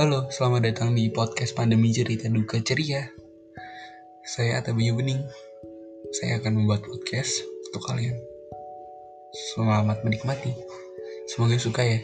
Halo, selamat datang di podcast Pandemi Cerita Duka Ceria. Saya Atta Bayu Bening. Saya akan membuat podcast untuk kalian. Selamat menikmati. Semoga suka ya.